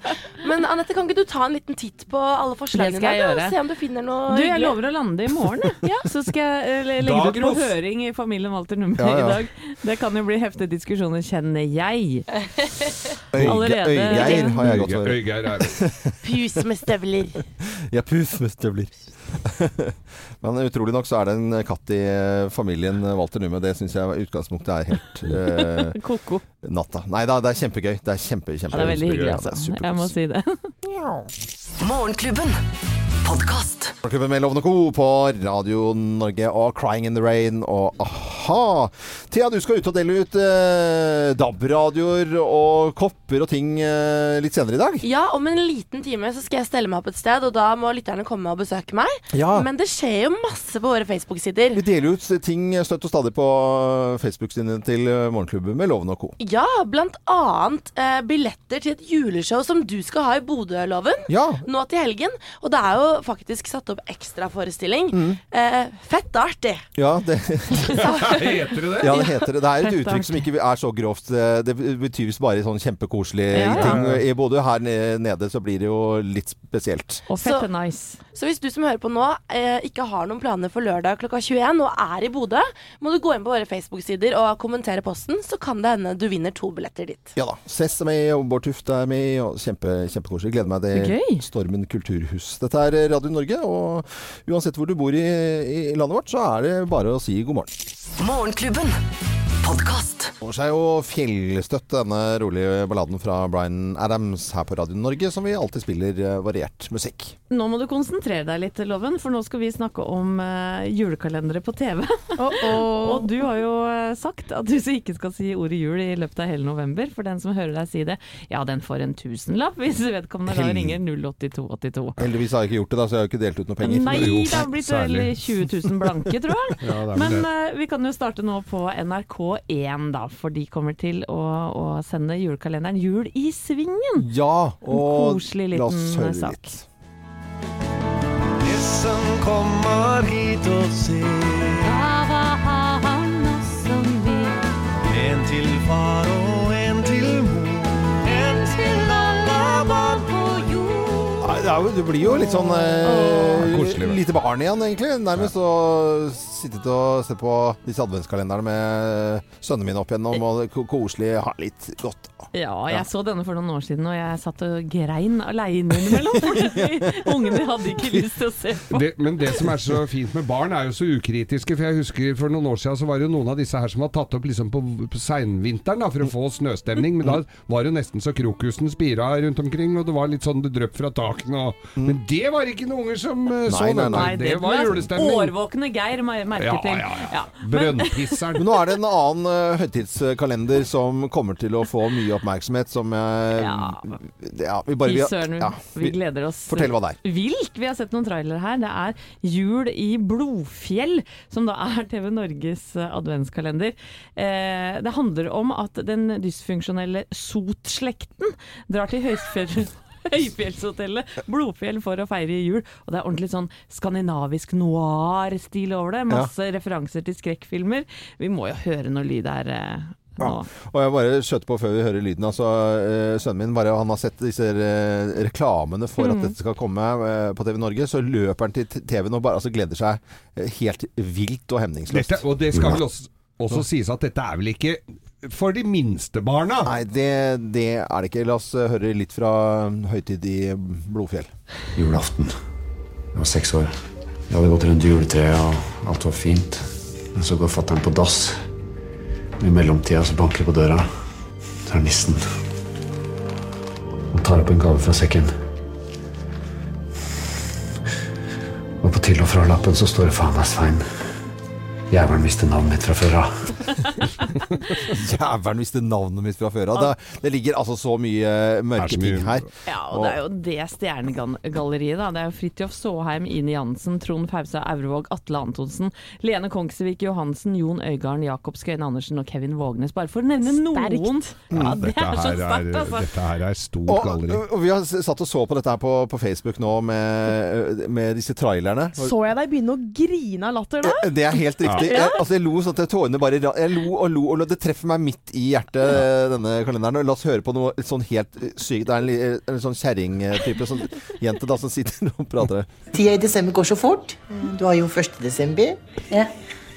Men Anette, kan ikke du ta en liten titt på alle forslagene Det skal jeg gjøre. og se om du finner noe Du, jeg hyggelig? lover å lande i morgen, jeg. Så skal jeg eh, le- legge det ut på høring i familien Walter Nummer Ja, ja. i dag. Det kan jo bli heftige diskusjoner, kjenner jeg. Øyge- Allerede- Øygeir har jeg gått for. Øygeir er Pus med støvler. Ja, pus med støvler. Men utrolig nok så er det en katt i eh, familien Walter Numme. Det syns jeg utgangspunktet er helt uh, Ko-ko. natta. Nei da, det er kjempegøy. Det er kjempe, Ja, det er veldig hyggelig, altså. Jeg må si det. Morgenklubben. Podkast. Morgenklubben med Lovende Co. på Radio Norge og Crying in the Rain og a-ha. Thea, du skal ut og dele ut eh, DAB-radioer og kopper og ting eh, litt senere i dag. Ja, om en liten time så skal jeg stelle meg opp et sted, og da må lytterne komme og besøke meg. Ja. Men det skjer jo masse på våre Facebook-sider. Vi deler ut ting støtt og stadig på Facebook-sidene til eh, Morgenklubben med og Co. Ja, blant annet eh, billetter til et juleshow som du skal ha i Bodø-loven Ja. nå til helgen. Og det er jo faktisk satt opp ekstraforestilling. Mm. Eh, fett artig. Ja, det, Heter det det? ja, det heter det. Det er et uttrykk som ikke er så grovt. Det betyr visst bare sånn kjempekoselige Ja, ting. I Bodø her nede så blir det jo litt spesielt. Og fett Så- nice. Så hvis du som hører på nå eh, ikke har noen planer for lørdag klokka 21 og er i Bodø, må du gå inn på våre Facebook-sider og kommentere posten, så kan det hende du vinner to billetter dit. Ja da. Cess er med, og Bård Tufte er med. Og kjempe, kjempekoselig. Gleder meg til Gøy. Stormen kulturhus. Dette er Radio Norge, og uansett hvor du bor i, i landet vårt, så er det bare å si god morgen. Morgenklubben. Podkast. Det seg jo fjellstøtt, denne rolige balladen fra Bryan Adams her på Radio Norge, som vi alltid spiller eh, variert musikk. Nå må du konsentrere deg litt, Loven, for nå skal vi snakke om uh, julekalendere på TV. Og du har jo eh, sagt at du så ikke skal si ordet jul i løpet av hele november. For den som hører deg si det, ja den får en tusenlapp hvis vedkommende da Hel- ringer 08282. Heldigvis har jeg ikke gjort det, da, så jeg har jo ikke delt ut noe penger. Nei, Jo, det har blitt vel 20 000 blanke, tror jeg. Ja, Men eh, vi kan jo starte nå på NRK1, da, for de kommer til å, å sende julekalenderen Jul i svingen. Ja, og koselig la oss liten høre sak. litt. Nissen kommer hit og ser. En til far og jo, du blir jo litt sånn eh, koselig, lite barn igjen, egentlig. Nærmest å sitte og se på disse adventskalenderne med sønnene mine opp igjennom, og koselig, ha litt godt. Ja, jeg Ja. så denne for noen år siden, og jeg satt og grein aleine innimellom. Ungene hadde ikke lyst til å se på. Det, men det som er så fint med barn, er jo så ukritiske. For jeg husker for noen år siden så var det jo noen av disse her som var tatt opp liksom på, på seinvinteren for å få snøstemning. Men da var det jo nesten så krokusen spira rundt omkring, og det var litt sånn det drypp fra takene. Og, Men det var ikke noen unger som eh, så Nei, nei, dette. nei. Det var julestemning. Årvåkne Geir merket jeg. Ja, til. ja, ja. ja. Brønnpisseren. Men nå er det en annen uh, høytidskalender som kommer til å få mye oppmerksomhet, som uh, Ja. ja, vi bare vi, søren, ja, vi gleder oss. Fortell hva det er. Vilt! Vi har sett noen trailere her. Det er Jul i Blodfjell, som da er TV Norges eh, adventskalender. Eh, det handler om at den dysfunksjonelle Sot-slekten drar til høyfjell Høyfjellshotellet Blodfjell for å feire jul. Og det er ordentlig sånn skandinavisk noir-stil over det. Masse referanser til skrekkfilmer. Vi må jo høre noe lyd her eh, nå. Og jeg bare skjøt på før vi hører lyden. Altså, eh, sønnen min bare, han har sett disse eh, reklamene for Mm. at dette skal komme eh, på TV Norge. Så løper han til TV-en og bare altså, gleder seg helt vilt og hemningsløst. Dette, og det skal vel også, også sies at dette er vel ikke for de minste barna? Nei, det, det er det ikke. La oss eh, høre litt fra høytid i Blodfjell. Julaften. Jeg var seks år. Jeg hadde gått rundt juletreet, og alt var fint. Men så går fattern på dass. Og I mellomtida så banker det på døra. Så er det nissen. Han tar opp en gave fra sekken. Og på til- og fra-lappen så står det faen meg Svein. Jævelen visste navnet mitt fra før av. Jævelen visste navnet mitt fra før av. Det, det ligger altså så mye mørke så mye- ting her. Ja, og det er jo det stjernegalleriet, da. Det er jo Fridtjof Saaheim, Ine Jansen, Trond Fausa Aurvåg, Atle Antonsen, Lene Kongsvik Johansen, Jon Øygarden, Jakob Skøyen Andersen og Kevin Vågnes. Bare for å nevne noen. Ja, det Dette er så er, sterkt, altså. dette her er stort Og, galleri. og vi har satt og så på dette her på, på Facebook nå med, med disse trailerne. Så jeg deg begynne å grine av latter da? Det er helt riktig. Ja. Jeg, altså jeg lo sånn at tårene bare Jeg lo og lo og lo. Det treffer meg midt i hjertet, denne kalenderen. Og La oss høre på noe sånn helt sykt. Det er en, en sånn kjerringtype sånn jente da som sitter og prater. Tida i desember går så fort. Du har jo 1. desember.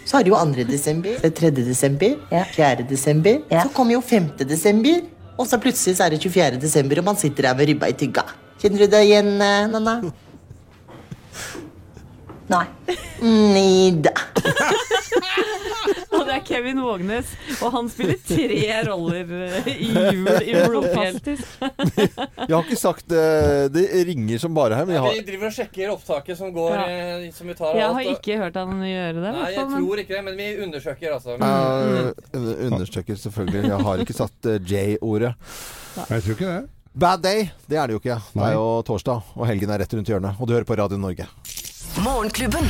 Så har du jo 2. desember. Så er det 3. desember. 4. desember. Så kommer jo 5. desember. Og så plutselig så er det 24. desember, og man sitter der med ribba i tygga. Kjenner du deg igjen, eh, Nanna? Nei. Nida. Og det er Kevin Vågnes, og han spiller tre roller eh, i jul i Blodfjell. Jeg har ikke sagt det. Det ringer som bare her, men jeg Vi driver og sjekker opptaket som går Ja. eh, Som vi tar Jeg alt, har og- ikke hørt han gjøre det. Nei, jeg tror ikke det, men vi undersøker, altså. Uh, undersøker, selvfølgelig. Jeg har ikke satt eh, J-ordet. Jeg tror ikke det. Bad day, det er det jo ikke. Det er jo torsdag, og helgen er rett rundt hjørnet. Og du hører på Radio Norge. Morgenklubben.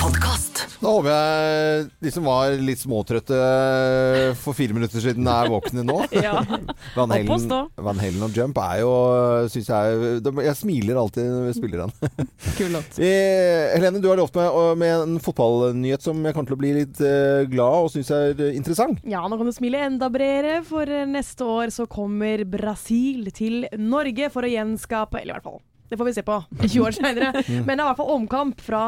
Podkast. Da håper jeg de som var litt småtrøtte for fire minutter siden, er våkne nå. Ja. Van Halen. Van Halen og Jump er jo Syns jeg, jeg smiler alltid når vi spiller den. Kul låt. Eh, Helene, du har lovt meg med en fotballnyhet som jeg kommer til å bli litt eh, glad og syns er eh, interessant. Ja, nå kan du smile enda bredere, for neste år så kommer Brasil til Norge for å gjenskape Eller i hvert fall det får vi se på 20 år senere. Mm. Men det er i hvert fall omkamp fra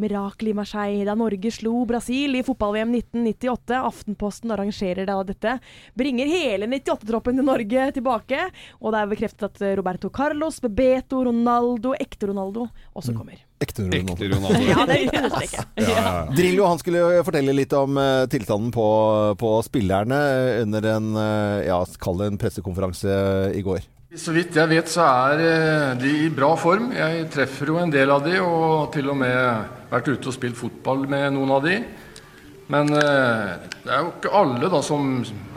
mirakelet i Marseille, da Norge slo Brasil i fotball-VM 1998. Aftenposten arrangerer da dette. Bringer hele 98-troppen til Norge tilbake. Og det er bekreftet at Roberto Carlos, Bebeto, Ronaldo, ekte Ronaldo også kommer. Ekte Ronaldo. Ekte Ronaldo. Ja, det er. Ja, ja, ja. Drillo han skulle fortelle litt om uh, tilstanden på, på spillerne under en uh, ja, kall det en pressekonferanse i går. Så vidt jeg vet, så er eh, de i bra form. Jeg treffer jo en del av de, og til og med vært ute og spilt fotball med noen av de. Men eh, det er jo ikke alle da som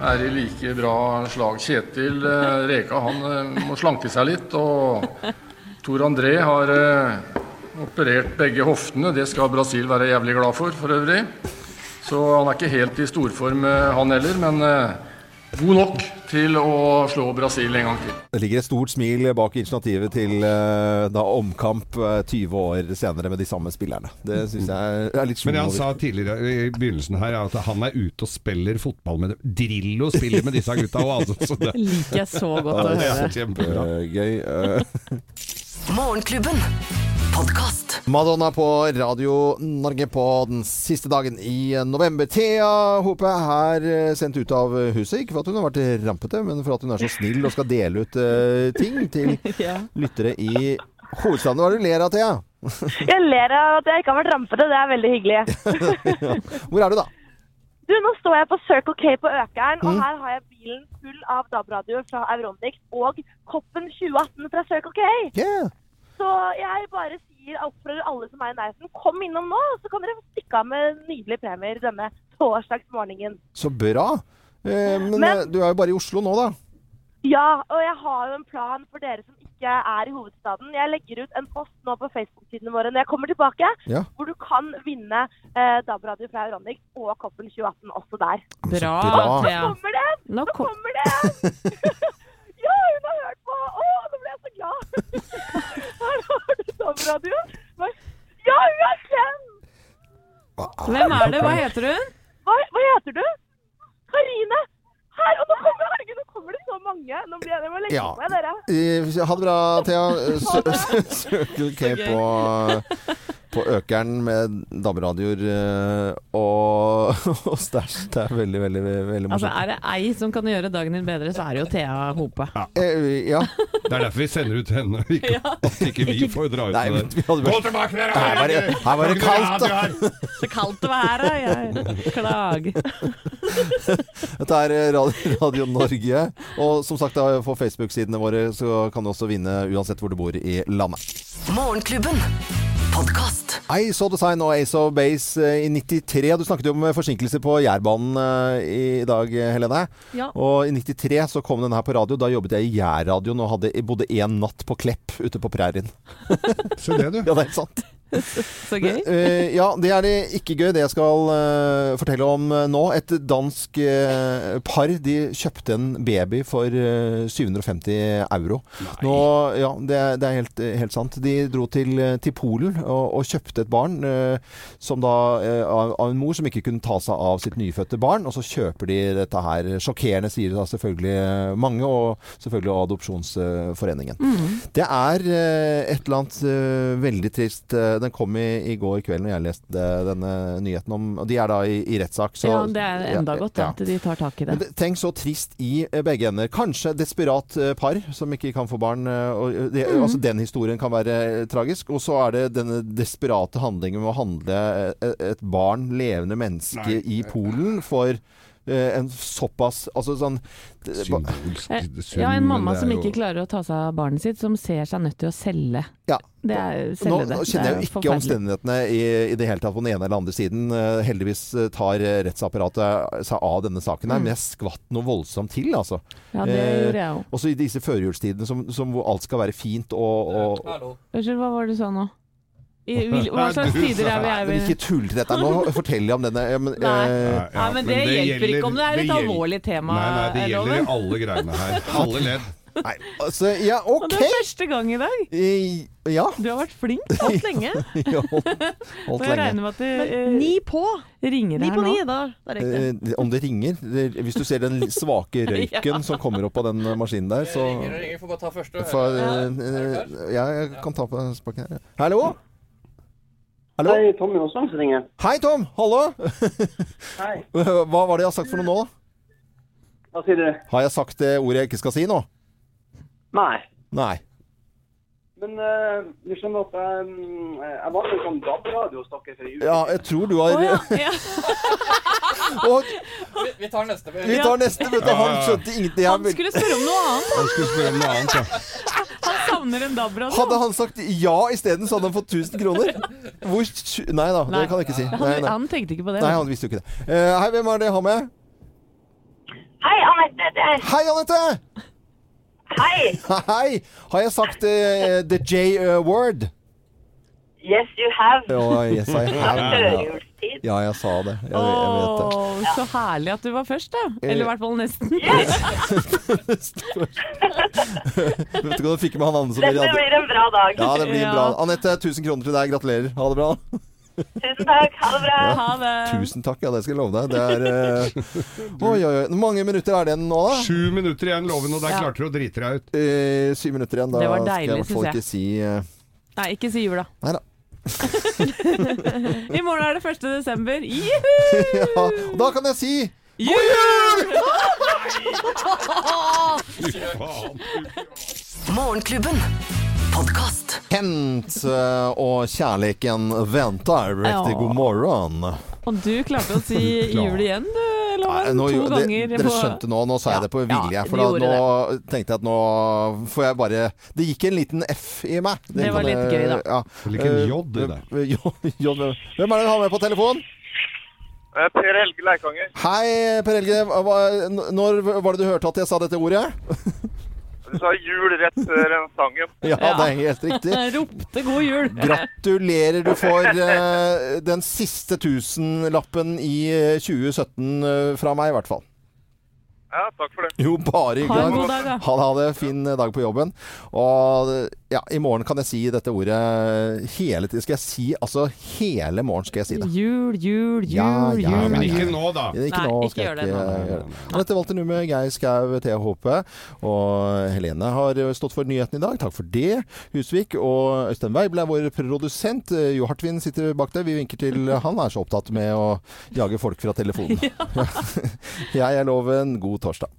er i like bra slag. Kjetil eh, Reka han må slanke seg litt, og Tor André har operert begge hoftene. Det skal Brasil være jævlig glad for, for øvrig. Så han er ikke helt i storform, han heller, men god nok til å slå Brasil en gang til. Det ligger et stort smil bak initiativet til eh, da omkamp eh, 20 år senere med de samme spillerne. Det syns jeg er litt Men han sa tidligere i begynnelsen her at han er ute og spiller fotball med dem. Drillo spiller med disse gutta òg, altså. Så det Liker jeg så godt å Ja, det er høre. Kjempebra. Eh, Gøy. eh. Morgenklubben. Podkast. Madonna på Radio Norge på den siste dagen i november. Thea Hope er eh, sendt ut av huset. Ikke for at hun har vært rampete, men for at hun er så snill og skal dele ut eh, ting til Ja. lyttere i hovedstaden. Hva er det du ler av, Thea? Jeg ler av at jeg ikke har vært rampete, det er veldig hyggelig. Hvor er du, da? Du, Nå står jeg på Circle K på Økeren, og Mm. her har jeg bilen full av DAB-radioer fra Euronics og Koppen 2018 fra Circle K. Yeah. Så jeg bare sier oppfordrer alle som er i nærheten, kom innom nå, så kan dere stikke av med nydelige premier denne torsdagsmorgenen. Så bra. Eh, men Men- eh, du er jo bare i Oslo nå, da. Ja, og jeg har jo en plan for dere som ikke er i hovedstaden. Jeg legger ut en post nå på Facebook-sidene våre når jeg kommer tilbake, Ja. hvor du kan vinne eh, DAB-radio fra Euronic og Koppen 2018 også der. Bra, bra. Thea. Kommer det? Nå Nå kommer det! ja, hun har hørt på! Å, nå ble jeg så glad! Her har du DAB-radioen. Ja, hun er kjent! Hvem er det? Hva heter hun? Hva, hva heter du? Karine! Her, og nå kommer, herregud, nå kommer det så mange! Nå blir jeg, jeg må legge Ja. på meg, dere. Eh, Ha det bra, Thea. Søk Sø- Circle K på, på Økeren med DAB-radioer eh, og, og stæsj. Det er veldig, veldig, veldig Altså, er det ei som kan gjøre dagen din bedre, så er det jo Thea Hope. Eh, ja. Det er derfor vi sender ut henne, ikke, ja. at ikke vi får dra ut Nei, med men den. vi Gå tilbake der! Her var det, her var det kaldt, da. Så kaldt det var her, da. Jeg klager. Dette er eh, Radio, Radio Norge. Og som sagt, på Facebook-sidene våre så kan du også vinne uansett hvor du bor i landet. Morgenklubben. Podkast. I Design og Ace of Base eh, i 93. Du snakket jo om eh, forsinkelser på Jærbanen eh, i dag, Helene. Ja. Og i 93 så kom den her på radio. Da jobbet jeg i Jærradioen og hadde, bodde en natt på Klepp ute på prærien. Se det, du. Ja, det er sant. Så gøy. Eh, ja, det er det ikke gøy. Det jeg skal eh, fortelle om eh, nå. Et dansk par de kjøpte en baby for eh, 750 euro. Nå, ja, det, er- det er helt, helt sant. De dro til, til Polen og, og kjøpte et barn som da, av, av en mor som ikke kunne ta seg av sitt nyfødte barn. Og så kjøper de dette her. Sjokkerende, sier da selvfølgelig mange, og selvfølgelig Adopsjonsforeningen. Mm. Det er et eller annet veldig trist. Eh, Den kom i, i går kveld når jeg leste denne nyheten om Og de er da i, i rettssak. så- Ja, det er enda Ja, godt ja. at de tar tak i det. Men det, tenk så trist i eh, begge ender. Kanskje desperat eh, par som ikke kan få barn. Og det, Mm. altså Den historien kan være tragisk. Og så er det denne desperate handlingen med å handle et barn, levende menneske, Nei. i Polen for en såpass Altså sånn Symbolsk Eh, sum, Ja, en mamma som ikke klarer å ta seg av barnet sitt, som ser seg nødt til å selge. Ja. Det er Nå, det. nå kjenner er jeg jo ikke omstendighetene i, i det hele tatt på den ene eller andre siden. Eh, Heldigvis eh, tar eh, rettsapparatet seg av denne saken her, Mm. men jeg skvatt noe voldsomt til, altså. Ja, det gjorde jeg òg. Også i disse førjulstidene som, som hvor alt skal være fint og, og Unnskyld, hva var det du sa nå? I, vil- hva slags tider er vi her? Men ikke tull til dette. Nå forteller jeg om denne men, Nei. eh, Nei, men det hjelper ikke om det er et det alvorlig tema, Nei, nei, det gjelder Loven. i alle greiene her. Alle ledd. Nei, altså, ja, Og det er første gang i dag. I, ja. Du har vært flink. Holdt lenge. ja holdt, Og jeg regner med at det Men eh, ni på! ringer Ni her på nå. ni, da. Det er. Eh, om det ringer det, Hvis du ser den svake røyken som kommer opp av den maskinen der, så Ringer og ringer, får bare ta første. og For, høre. eh, eh, ja, jeg kan ta på spaken her. Hallo? Hallo? Hei, Tommy Aasland som ringer. Hei, Tom! Hallo! Hei. Hva var det jeg har sagt for noe nå? Hva sier du? Har jeg sagt det ordet jeg ikke skal si nå? Nei. Nei. Men uh, du skjønner at jeg, mm, jeg var med sånn DAB-radio hos dere for en uke Ja, jeg tror du har Og Vi, vi tar neste. vi tar neste, vet du. Han skjønte ingenting. Han skulle spørre om noe annet. Han skulle spørre om noe annet, ja. Han savner en DAB-radio. Hadde han sagt ja isteden, så hadde han fått 1000 kroner. Hvor Nei da, det kan jeg ikke si. Nei, Han, nei. han tenkte ikke på det. nei han visste jo ikke det. Uh, hei, hvem er det jeg har med? Hei, Anette. Det Hei, Anette! Hei. Hei! Har jeg sagt uh, the J-word? Yes, you have. Ja, yes, I have. Ja, jeg sa det. Jeg, jeg vet det. Åh, så herlig at du var først, da. Eller i hvert fall nesten. Yes. Vet du hva du fikk med han andre som Dette blir en bra dag. Ja, det blir Ja. bra. Anette, 1000 kroner til deg. Gratulerer. Ha det bra. Tusen takk. Ha det bra. Ha det. Tusen takk, ja, det skal jeg love deg. Det er uh, Oi, oi, oi. Mange minutter er det nå, da? Sju minutter igjen, loven, og der Ja. klarte du å drite deg ut. Uh, syv minutter igjen. Da Det var skal deilig, jeg i hvert fall ikke si uh... Nei, ikke si jula. Nei da. I morgen er det 1. desember. ja, og da kan jeg si Jul! Morgenklubben. Podkast. Kent eh, og kjærligheten venter. Riktig Ja. god morgen. Og du klarte å si jul igjen, du, Nei, Loven. nå, To gjorde- det, ganger. dere skjønte nå, nå sa jeg Ja, det på vilje. For da, nå nå tenkte jeg at nå får jeg bare Det gikk en liten F i meg. Det var litt gøy, da. Ja. Det ligger en J i det. eh, hvem er det du har med på telefon? Per Helge Leikanger. Hei, Per Helge. Hva- Når var det du hørte at jeg sa dette ordet? Sa jul rett før sangen. Ja, det er helt riktig. Ropte god jul. Gratulerer, du får eh, den siste tusenlappen i eh, 2017 eh, fra meg, i hvert fall. Ja, takk for det. Jo, bare hyggelig. Ha en god dag, da. Ha, det. Fin dag på jobben. Og ja, i morgen kan jeg si dette ordet hele tiden. Skal jeg si altså hele morgen skal jeg si det. Jul, jul, jul, Ja, ja, jul. Men ikke nå, da. Ikke Nei, nå ikke gjør det ikke nå. Dette valgte Anette Walter Geir Skau, Thea Håpe og Helene har stått for nyheten i dag. Takk for det. Husvik og Øystein Weibel er vår produsent. Jo Hartvin sitter bak der. Vi vinker til han er så opptatt med å jage folk fra telefonen. Jeg er Loven. God torsdag.